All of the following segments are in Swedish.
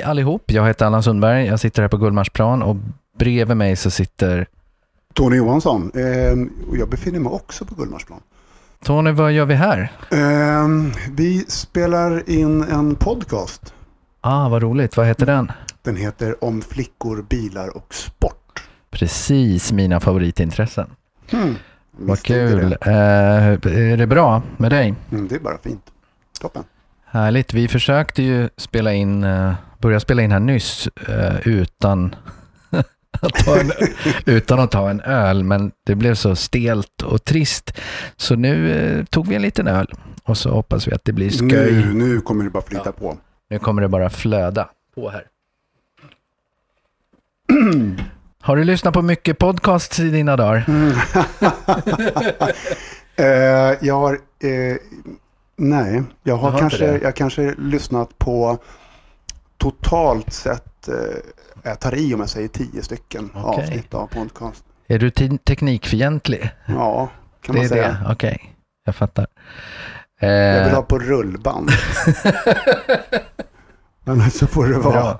Hej allihop, jag heter Allan Sundberg. Jag sitter här på Gullmarsplan och bredvid mig så sitter Tony Johansson. Eh, och jag befinner mig också på Gullmarsplan. Tony, vad gör vi här? Eh, vi spelar in en podcast. Ah, vad roligt. Vad heter den? Den heter Om flickor, bilar och sport. Precis mina favoritintressen. Hmm. Vad kul. Det. Eh, är det bra med dig? Mm, det är bara fint. Toppen. Härligt. Vi försökte ju spela in, eh, börja spela in här nyss eh, utan, att ta en, utan att ta en öl, men det blev så stelt och trist. Så nu eh, tog vi en liten öl och så hoppas vi att det blir sköj. Nu, nu kommer det bara flyta Ja. på. Nu kommer det bara flöda på här. Har du lyssnat på mycket podcasts i dina dagar? Eh, jag har... Eh, nej, jag har Du har kanske, jag kanske lyssnat på totalt sett, eh, jag tar i om jag säger tio stycken Okej. avsnitt av podcast. Är du te- teknikfientlig? Ja, kan det man säga. det? Okej, jag fattar. Jag vill Eh, ha på rullband. Annars så får det vara.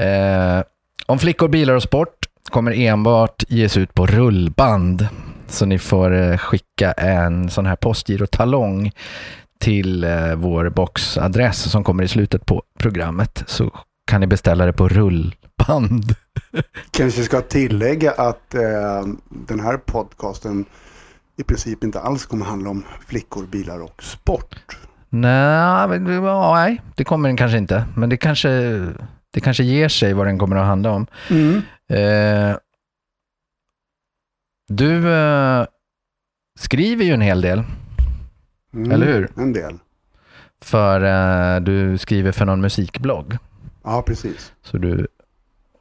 Eh, om flickor, bilar och sport kommer enbart ges ut på rullband. Så ni får eh, skicka en sån här postgirotalong till eh, vår boxadress som kommer i slutet på programmet. Så kan ni beställa det på rullband. Kanske ska tillägga att eh, den här podcasten i princip inte alls kommer handla om flickor, bilar och sport. Nej, nej, det kommer den kanske inte. Men det kanske, det kanske ger sig vad den kommer att handla om. Eh, du eh, skriver ju en hel del, Mm, eller hur? En del. För eh, du skriver för någon musikblogg. Ja, precis. Så du,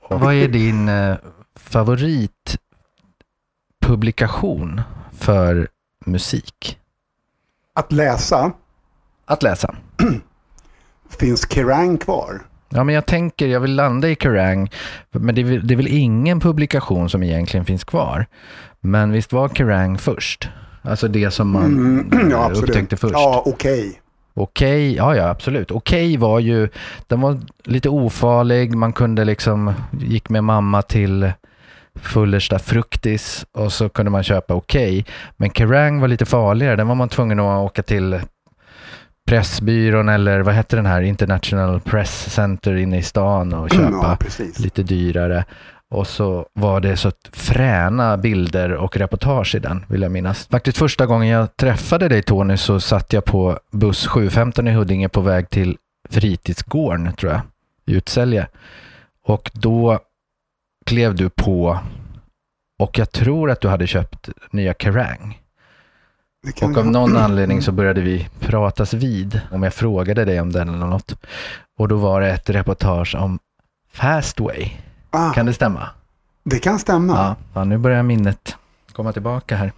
vad är din eh, favoritpublikation för musik? Att läsa Att läsa. finns Kerrang kvar. Ja, men jag tänker, jag vill landa i Kerrang, men det är, väl- det är väl ingen publikation som egentligen finns kvar. Men visst var Kerrang först? Alltså det som man Mm, ja, eh, upptäckte först. Ja, okej. Okej, ja ja absolut. Okej var ju, den var lite ofarlig, man kunde liksom, gick med mamma till Fullersta Fruktis och så kunde man köpa okej. Men Kerrang var lite farligare, den var man tvungen att åka till Pressbyrån eller vad hette den här, International Press Center inne i stan och köpa Ja, lite dyrare. Och så var det så fräna bilder och reportage i den, vill jag minnas. Faktiskt första gången jag träffade dig Tony så satt jag på buss 715 i Huddinge på väg till fritidsgården, tror jag, i Utsälje. Och då klev du på och jag tror att du hade köpt nya Kerrang. Och av någon anledning så började vi pratas vid om jag frågade dig om den eller något. Och då var det ett reportage om Fastway. Ah, Kan det stämma? det kan stämma. Ja. ja, nu börjar minnet komma tillbaka här.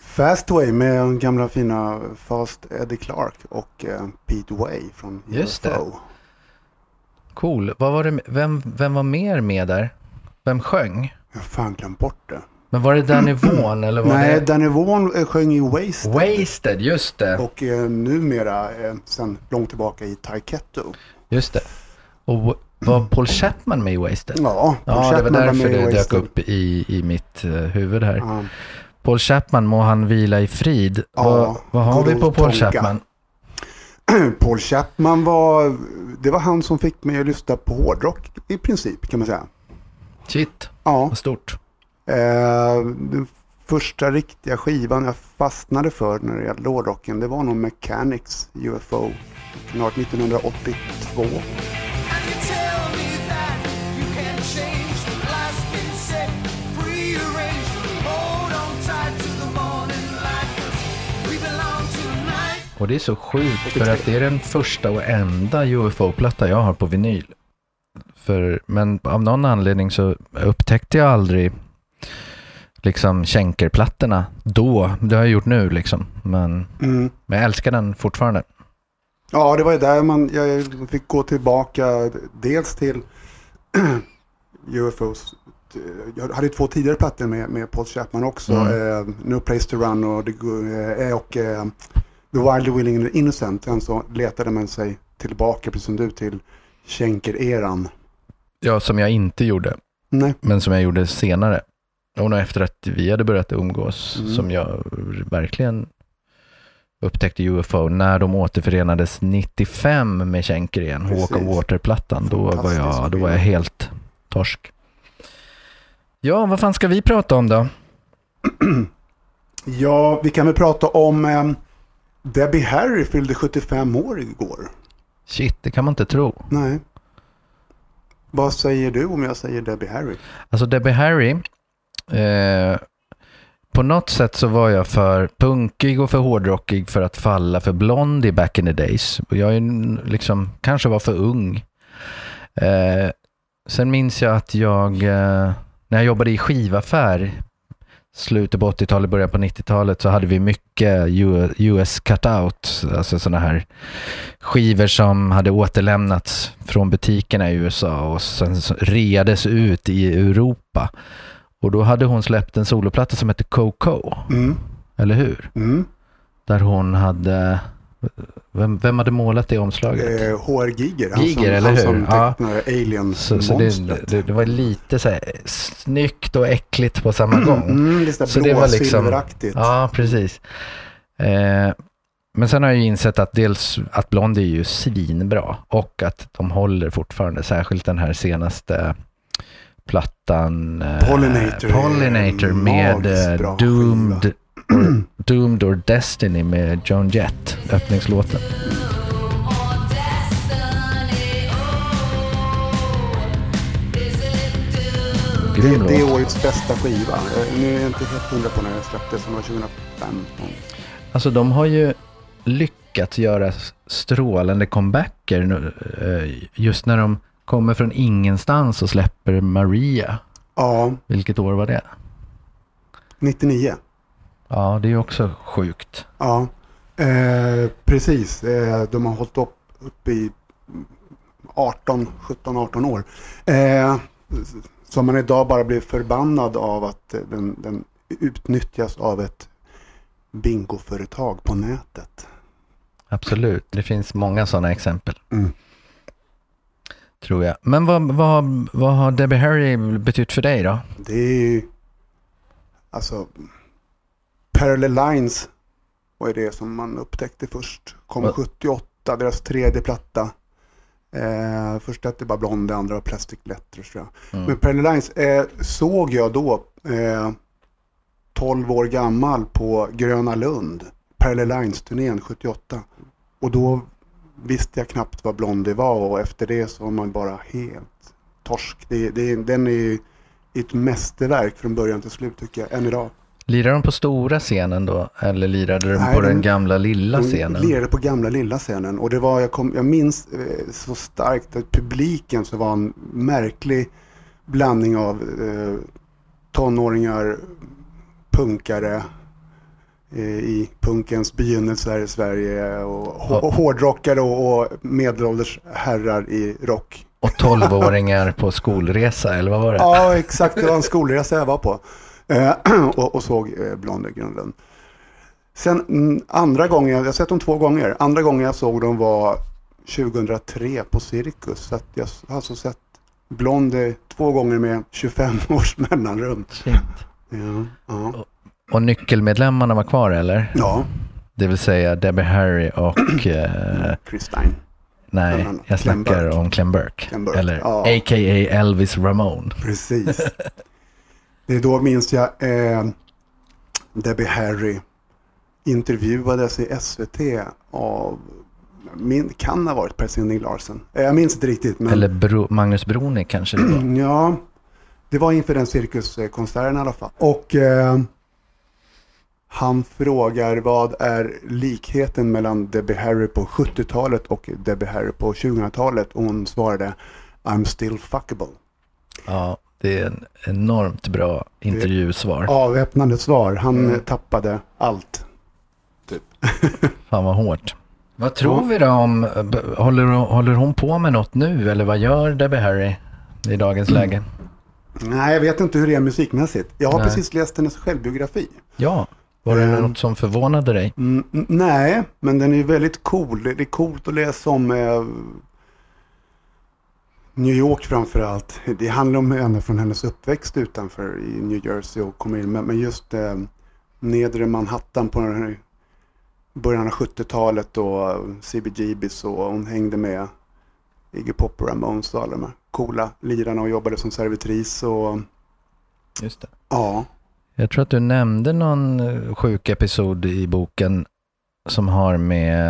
Fastway med den gamla fina Fast Eddie Clark och eh, Pete Way från Just UFO. Cool. Vad var det, vem, vem var mer med där? Vem sjöng? Jag har fan glömt bort det. Men var det Danny Vaughan eller var Nej, det Danny Vaughan eh, sjöng i Wasted. Wasted? Just det. Och eh, numera, eh, sen långt tillbaka i Taiketo. Just det. Och var Paul Chapman med i Wasted? Ja, Paul Ja, det var därför i det dök upp i, i mitt eh, huvud här. Ja. Paul Chapman, må han vila i frid. Ja, vad, vad har vi på Paul Tonka. Chapman? Paul Chapman var, det var han som fick mig att lyssna på hårdrock i princip kan man säga. Shit, Ja, vad stort. eh, den första riktiga skivan jag fastnade för när det gällde hårdrocken det var nog Mechanics UFO. Kan ha varit 1982. Och det är så sjukt för att det är den första och enda UFO-platta jag har på vinyl. För, men av någon anledning så upptäckte jag aldrig liksom känkerplattorna då. Det har jag gjort nu liksom. Men, Mm. men jag älskar den fortfarande. Ja, det var ju där man, jag fick gå tillbaka dels till UFOs. Jag hade två tidigare plattor med, med Paul Chapman också. Mm. Eh, no Place To Run och, The, Go- eh, och eh, The Willing and the Innocent. Sen så letade man sig tillbaka, precis som du, till Schenker-eran. Ja, som jag inte gjorde, Nej. men som jag gjorde senare. Och nog efter att vi hade börjat umgås, Mm. som jag verkligen upptäckte UFO när de återförenades 95 med Schenker igen, Precis. Walk of Water-plattan. Då var, jag, då var jag helt torsk. Ja, vad fan ska vi prata om då? Ja, vi kan väl prata om eh, Debbie Harry fyllde 75 år igår. Shit, det kan man inte tro. Nej. Vad säger du om jag säger Debbie Harry? Alltså Debbie Harry, eh, på något sätt så var jag för punkig och för hårdrockig för att falla för Blondie back in the days. Jag är liksom, kanske var för ung. Eh, sen minns jag att jag, eh, när jag jobbade i skivaffär, slutet på 80-talet, början på 90-talet, så hade vi mycket US cut-out, alltså sådana här skivor som hade återlämnats från butikerna i USA och sen reades ut i Europa. Och då hade hon släppt en soloplatta som hette Coco, Mm. eller hur? Mm. Där hon hade, vem, vem hade målat det omslaget? Eh, HR Giger, han Giger, som, eller han hur? som Ja. tecknar alien Så, så det, det, det var lite så här snyggt och äckligt på samma gång. Mm, lite Så så det var liksom-. Ja, precis. Eh, men sen har jag ju insett att dels att Blondie är ju svinbra och att de håller fortfarande, särskilt den här senaste plattan eh, Pollinator Pollinator med eh, Doomed, Doomed or Destiny med Joan Jett, öppningslåten. Det, det är årets bästa skiva. Eh, Nu är jag inte helt hundra på när den släpptes, som var 2015. Alltså de har ju lyckats göra strålande comebacker nu, eh, just när de kommer från ingenstans och släpper Maria. Ja, Vilket år var det? 99. Ja, det är också sjukt. Ja, eh, precis. Eh, de har hållit upp, upp i 18, 17, 18 år. Eh, som man idag bara blir förbannad av att den, den utnyttjas av ett bingoföretag på nätet. Absolut. Det finns många sådana exempel. Mm. Tror jag. Men vad, vad, vad har Debbie Harry betytt för dig då? Det är ju, alltså, Parallel Lines var det som man upptäckte först. Kom Vad- 78, deras tredje platta. Eh, första hette bara Blond, det andra var Plastic Letters tror jag. Mm. Men Parallel Lines eh, såg jag då, eh, 12 år gammal på Gröna Lund. Parallel Lines-turnén 78. Och då visste jag knappt vad Blondie var och efter det så var man bara helt torsk. Det, det, den är ju ett mästerverk från början till slut tycker jag, än idag. Lirade de på stora scenen då? Eller lirade de Nej, på de- den gamla lilla scenen? lirade på gamla lilla scenen och det var, jag, kom, jag minns eh, så starkt att publiken så var en märklig blandning av eh, tonåringar, punkare eh, i punkens begynnelse här i Sverige och Ja. hårdrockare och, och medelålders herrar i rock. Och tolvåringar på skolresa, eller vad var det? Ja, exakt. Det var en skolresa jag var på. Eh, och, och såg eh, Blonde Grönlund. Sen mm, andra gången, jag har sett dem två gånger. Andra gången jag såg dem var 2003 på Cirkus. Så jag har alltså sett Blonde två gånger med 25 års mellanrum. Shit. Ja, ja. Och nyckelmedlemmarna var kvar eller? ja Det vill säga Debbie Harry och... Eh, Chris Stein. nej, jag Clem snackar Burke. om Clem Burke. Clem Burke, Eller ja. a.k.a. Elvis Ramone. Precis. Det är då minns jag eh, Debbie Harry intervjuades i SVT av, min, kan ha varit Per Sinding Larsen. Eh, Jag minns inte riktigt. Men, Eller Bro, Magnus Broni kanske det var. Ja, det var inför den cirkuskonserten i alla fall. Och eh, han frågar vad är likheten mellan Debbie Harry på 70-talet och Debbie Harry på 2000-talet? Och hon svarade I'm still fuckable. Ja, det är en enormt bra intervjusvar. Avväpnande svar. Han Mm. tappade allt. Fan vad hårt. Vad tror Ja. vi då om, håller, håller hon på med något nu eller vad gör Debbie Harry i dagens Mm. läge? Nej, jag vet inte hur det är musikmässigt. Jag har Nej. precis läst hennes självbiografi. Ja, var det Mm. något som förvånade dig? Mm, nej, men den är ju väldigt cool. Det är coolt att läsa om eh, New York framför allt. Det handlar om ända från hennes uppväxt utanför i New Jersey och kommer in. Men, just eh, nedre Manhattan på den början av 70-talet och CBGBs och hon hängde med Iggy Pop och Ramones och alla de här coola lirarna och jobbade som servitris och Just det. ja. Jag tror att du nämnde någon eh, sjuk episod i boken som har med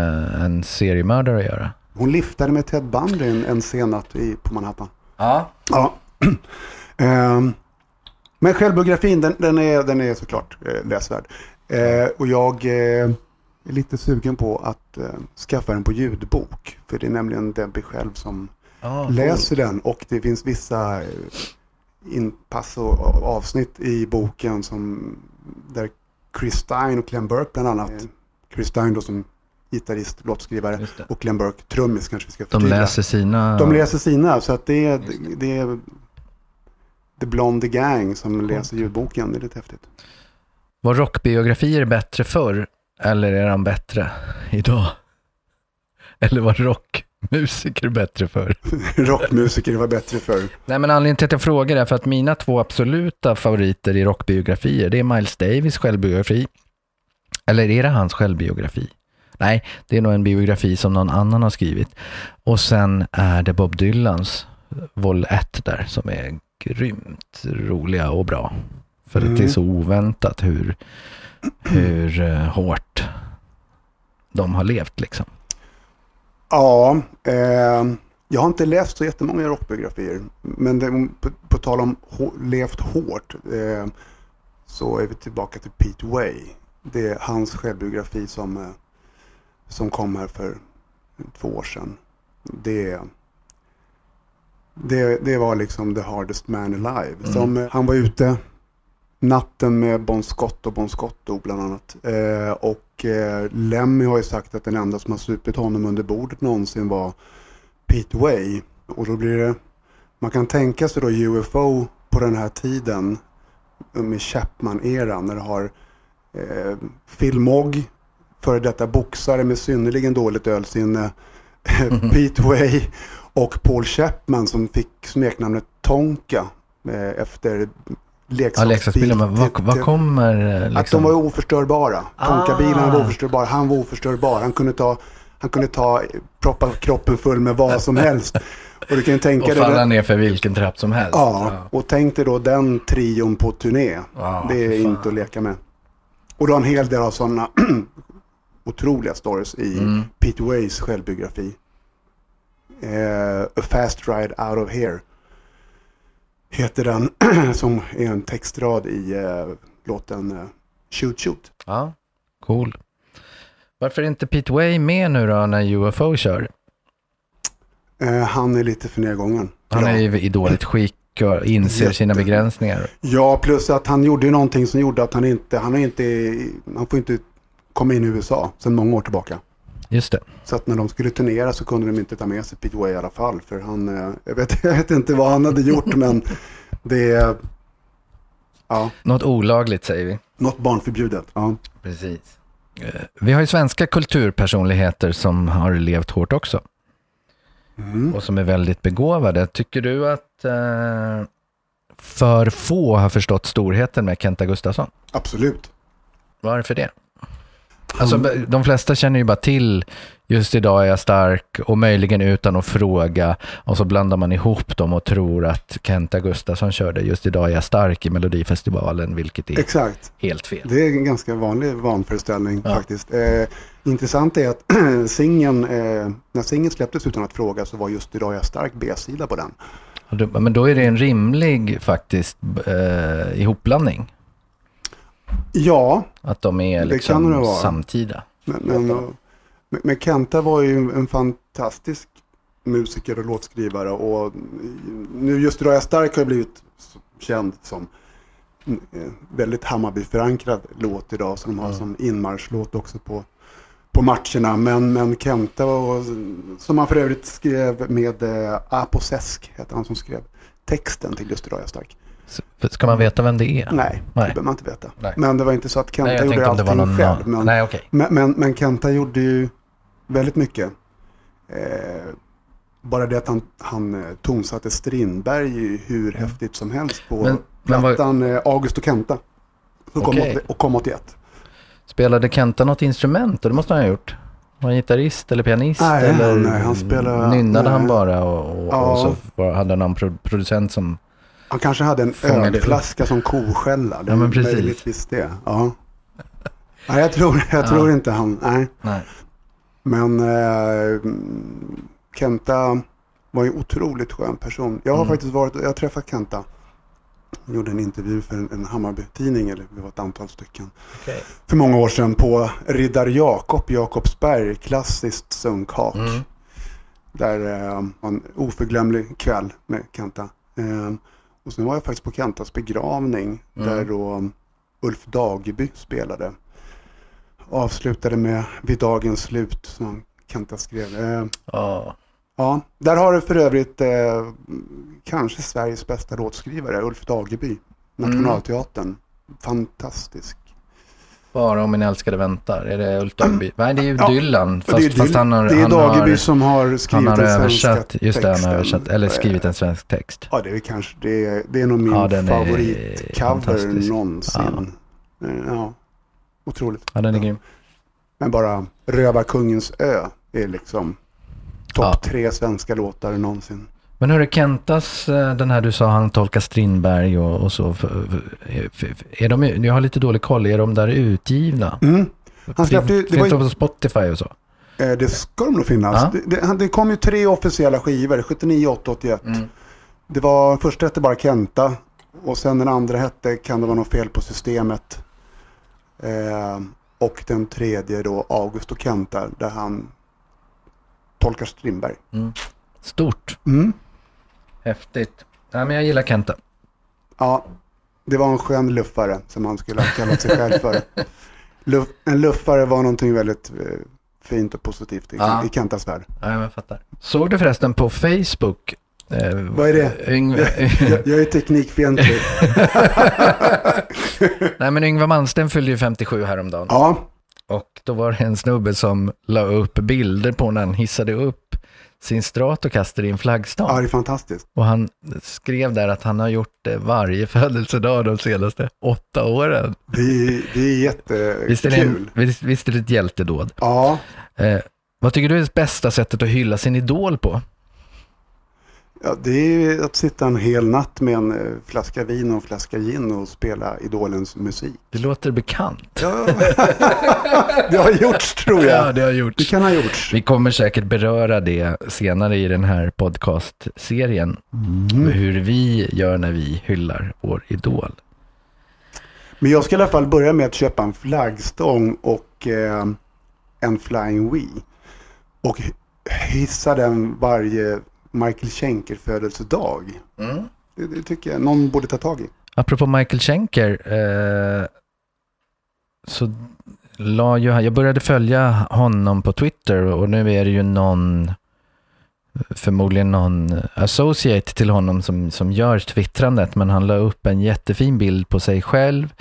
en seriemördare att göra. Hon liftade med Ted Bundy en, en sen natt i, på Manhattan. Ja. Ja. Ehm, men självbiografin den, den, är, den är såklart eh, läsvärd. Eh, och jag eh, är lite sugen på att eh, skaffa den på ljudbok. För det är nämligen Debbie själv som läser den. Och det finns vissa eh, inpass och avsnitt i boken som där Chris Stein och Glenn Burke bland annat. Chris Stein då som gitarrist, låtskrivare och Glenn Burke trummis kanske vi ska De förtydliga. läser sina... De läser sina, så att det är, det. det är The Blondie Gang som läser ljudboken. Det är lite häftigt. Var rockbiografier bättre förr eller är de bättre idag? Eller var rockmusiker bättre förr? Rockmusiker var bättre förr. Nej men anledningen till att jag frågar är för att mina två absoluta favoriter i rockbiografier, det är Miles Davis självbiografi. Eller är det hans självbiografi? Nej, det är nog en biografi som någon annan har skrivit. Och sen är det Bob Dylans Vol 1 där som är grymt roliga och bra. För att det är Mm. så oväntat hur, hur eh, hårt de har levt liksom. Ja, eh, jag har inte läst så jättemånga rockbiografier. Men det, på, på tal om hå- levt hårt eh, så är vi tillbaka till Pete Way. Det är hans självbiografi som, eh, som kom här för två år sedan. Det, det, det var liksom the hardest man alive. Mm. Som, eh, han var ute natten med Bon Scott och Bon Scott dog bland annat. Eh, och eh, Lemmy har ju sagt att den enda som har supit honom under bordet någonsin var Pete Way. Och då blir det, man kan tänka sig då UFO på den här tiden med Chapman-eran när du har eh, Phil Mogg, före detta boxare med synnerligen dåligt ölsinne, Pete Way och Paul Chapman som fick smeknamnet Tonka eh, efter Ja, leksaksbil. men vad, vad kommer eh, att de liksom? var oförstörbara. Tonkabilarna Ah. var oförstörbara. Han var oförstörbar. Han kunde ta, han kunde ta, proppa kroppen full med vad som helst. Och du kan tänka Och dig... falla den- ner för vilken trapp som helst. Ja, och tänk dig då den trion på turné. Ja, det är fan. inte att leka med. Och du har en hel del av sådana otroliga stories i Mm. Pete Ways självbiografi. Eh, A Fast Ride Out of Here heter den som är en textrad i eh, låten eh, Shoot Shoot. Ja, cool. Varför är inte Pete Way med nu då när UFO kör? Eh, han är lite för nedgången. Han är ju i dåligt skick och inser Jätte. sina begränsningar. Ja, plus att han gjorde ju någonting som gjorde att han inte, han har inte, han får inte komma in i USA sedan många år tillbaka. Just det. Så att när de skulle turnera så kunde de inte ta med sig Pete Way i alla fall. För han, eh, jag vet, jag vet inte vad han hade gjort men det är, ja, Något olagligt säger vi. något barnförbjudet. Ja. Precis. Eh, Vi har ju svenska kulturpersonligheter som har levt hårt också Mm. och som är väldigt begåvade. Tycker du att eh, för få har förstått storheten med Kenta Gustafsson? Absolut. Varför det? Alltså, Han- de flesta känner ju bara till just idag är jag stark och möjligen utan att fråga och så blandar man ihop dem och tror att Kenta Gustafsson körde just idag är jag stark i Melodifestivalen, vilket är Exakt. helt fel. Det är en ganska vanlig vanföreställning Ja. faktiskt. Eh, intressant är att singeln, eh, när singeln släpptes utan att fråga så var just Idag är jag stark B-sida på den. Men då är det en rimlig faktiskt eh, ihopblandning. Ja, Att de är Det liksom det vara. samtida. Men, men, och- men, Kenta var ju en fantastisk musiker och låtskrivare och nu just jag stark har blivit känd som en eh, väldigt Hammarby-förankrad låt idag som de har Mm. som inmarschlåt också på, på matcherna. Men, men Kenta var, som han för övrigt skrev med eh, Aposesk, heter han som skrev texten till just jag stark. Ska man veta vem det är? Nej, Nej. det behöver man inte veta. Nej. Men det var inte så att Kenta Nej, gjorde allting var någon... själv. Men, Nej, okej. men, men, men Kenta gjorde ju väldigt mycket. Eh, Bara det att han, han eh, tonsatte Strindberg ju hur häftigt som helst på Men- plattan eh, August och Kenta. Som kom, åt- och kom 81. Spelade Kenta något instrument? Det måste han ha gjort. Var han gitarrist eller pianist? Nej, eller han- nej, han spelar- Nynnade han nej. bara och, och, Ja. och så var, hade han någon pro- producent som... Han kanske hade en ölflaska som koskälla. Det Ja, men precis. möjligtvis det. Ja. Nej, jag tror, jag Ja. tror inte han. Nej. Nej. Men eh, Kenta var ju en otroligt skön person. Jag har Mm. faktiskt varit, jag har träffat Kenta. Jag gjorde en intervju för en, en Hammarby-tidning, eller det var ett antal stycken. Okej. För många år sedan på Riddar Jakob, Jakobsberg, klassiskt sunkhak. Mm. Där eh, en oförglömlig kväll med Kenta. Eh, och sen var jag faktiskt på Kentas begravning Mm. där då Ulf Dageby spelade. Avslutade med Vid dagens slut som Kenta skrev. Eh, Ja. ja, där har du för övrigt eh, kanske Sveriges bästa låtskrivare, Ulf Dageby. Nationalteatern. Fantastisk. Bara om min älskade väntar. Är det Dageby? Nej, det är ju Ja, Dylan. Fast, det är, fast han har, det är han Dageby har, som har han skrivit har den svenska översatt, just det, han har översatt, eller Eh, skrivit en svensk text. Ja, det är kanske, det är, det är nog min Ja, favoritcover någonsin. Ja. ja, otroligt. Ja, den är grym. Men bara Rövarkungens ö är liksom topp Ja. tre svenska låtar någonsin. Men hörru, Kentas, eh, den här du sa, han tolkar Strindberg och, och så. Är de, jag har lite dålig koll, är de där utgivna? Mm. Han släppte Finns det var ju- de på Spotify och så? Eh, Det ska de nog finnas. Ja. Det, det, det kom ju tre officiella skivor, 79, 80, 81. Mm. Det var, första hette bara Kenta och sen den andra hette Kan det vara något fel på systemet? Eh, och den tredje då August och Kenta där han tolkar Strindberg. Stort. Mm. Häftigt. Nej, men jag gillar Kenta. Ja, det var en skön luffare som han skulle ha kallat sig själv för. Luff, en luffare var någonting väldigt eh, fint och positivt i, Ja. i Kentas värld. Ja, jag fattar. Såg du förresten på Facebook? Eh, Vad är det? Yngve, Jag, jag är teknikfientlig. nej, men Yngve Malmsten fyllde ju 57 häromdagen. Ja, Och då var det en snubbe som la upp bilder på när han hissade upp sin Stratocaster i en flaggstång. ja, det är fantastiskt. Och han skrev där att han har gjort det varje födelsedag de senaste åtta åren. Det är, det är Visst är det, en, jättekul. visst, visst är det ett hjältedåd? Ja, Eh, vad tycker du är det bästa sättet att hylla sin idol på? Ja, det är att sitta en hel natt med en eh, flaska vin och en flaska gin och spela idolens musik. Det låter bekant. Ja, det har gjorts tror Ja, jag. det har Det gjorts. kan ha gjorts. Vi kommer säkert beröra det senare i den här podcastserien. Mm. Hur vi gör när vi hyllar vår idol. Men jag ska i alla fall börja med att köpa en flaggstång och eh, en Flying Wii. Och hissa den varje Michael Schenker födelsedag. Det, det tycker jag någon borde ta tag i. Apropå Michael Schenker, eh, så la ju, han- jag började följa honom på Twitter och nu är det ju någon, förmodligen någon associate till honom som, som gör twittrandet, men han la upp en jättefin bild på sig själv,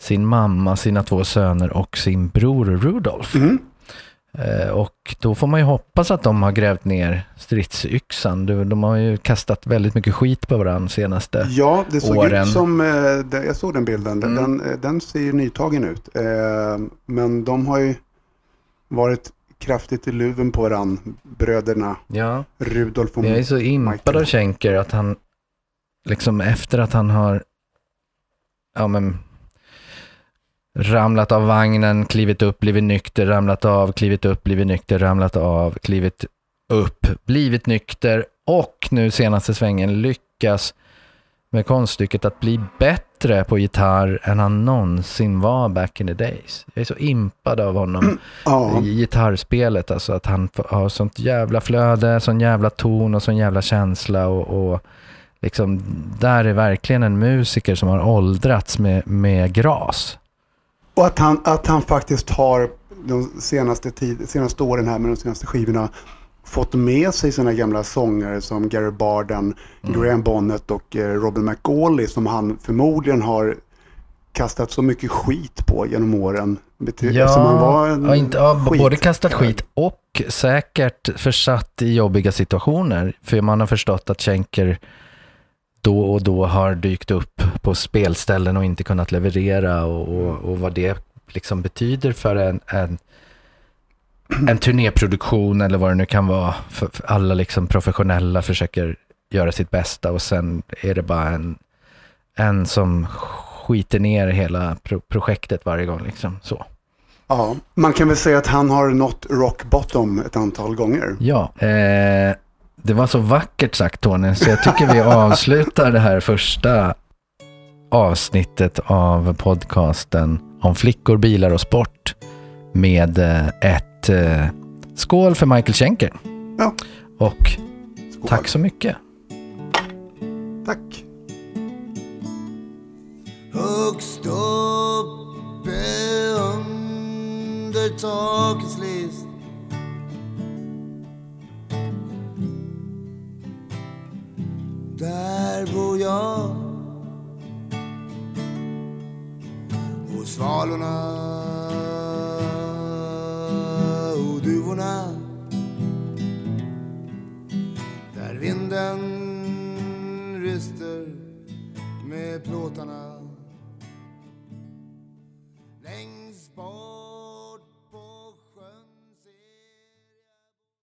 sin mamma, sina två söner och sin bror Rudolf. Mm. Eh, och då får man ju hoppas att de har grävt ner stridsyxan. De, de har ju kastat väldigt mycket skit på varandra senaste. Ja, det såg åren. ut som, eh, jag såg den bilden, Mm. den, eh, den ser ju nytagen ut. Men de har ju varit kraftigt i luven på varandra, bröderna Ja. Rudolf och jag är så impad av Schenker att han, liksom efter att han har, ja men, ramlat av vagnen, klivit upp, blivit nykter, ramlat av, klivit upp, blivit nykter, ramlat av, klivit upp, blivit nykter och nu senaste svängen lyckas med konststycket att bli bättre på gitarr än han någonsin var back in the days. Jag är så impad av honom Ja, i gitarrspelet. Alltså att han har sånt jävla flöde, sån jävla ton och sån jävla känsla. Och, och liksom, där är verkligen en musiker som har åldrats med, med gras. Och att han, att han faktiskt har de senaste, tid, senaste åren här med de senaste skivorna fått med sig sina gamla sångare som Gary Barden, Mm. Graham Bonnet och eh, Robin McAuley som han förmodligen har kastat så mycket skit på genom åren. Ja, eftersom han var en ja, inte, ja, skit- både kastat skit och säkert försatt i jobbiga situationer. För man har förstått att Schenker då och då har dykt upp på spelställen och inte kunnat leverera och, och, och vad det liksom betyder för en, en, en turnéproduktion eller vad det nu kan vara. För, för alla liksom professionella försöker göra sitt bästa och sen är det bara en, en som skiter ner hela pro projektet varje gång. Liksom. Så. Ja, man kan väl säga att han har nått rock bottom ett antal gånger. Ja, eh, det var så vackert sagt Tony, så jag tycker vi avslutar det här första avsnittet av podcasten om flickor, bilar och sport med eh, ett eh, skål för Michael Schenker. Ja. Och Skål. tack så mycket. Tack. Högst uppe under takets list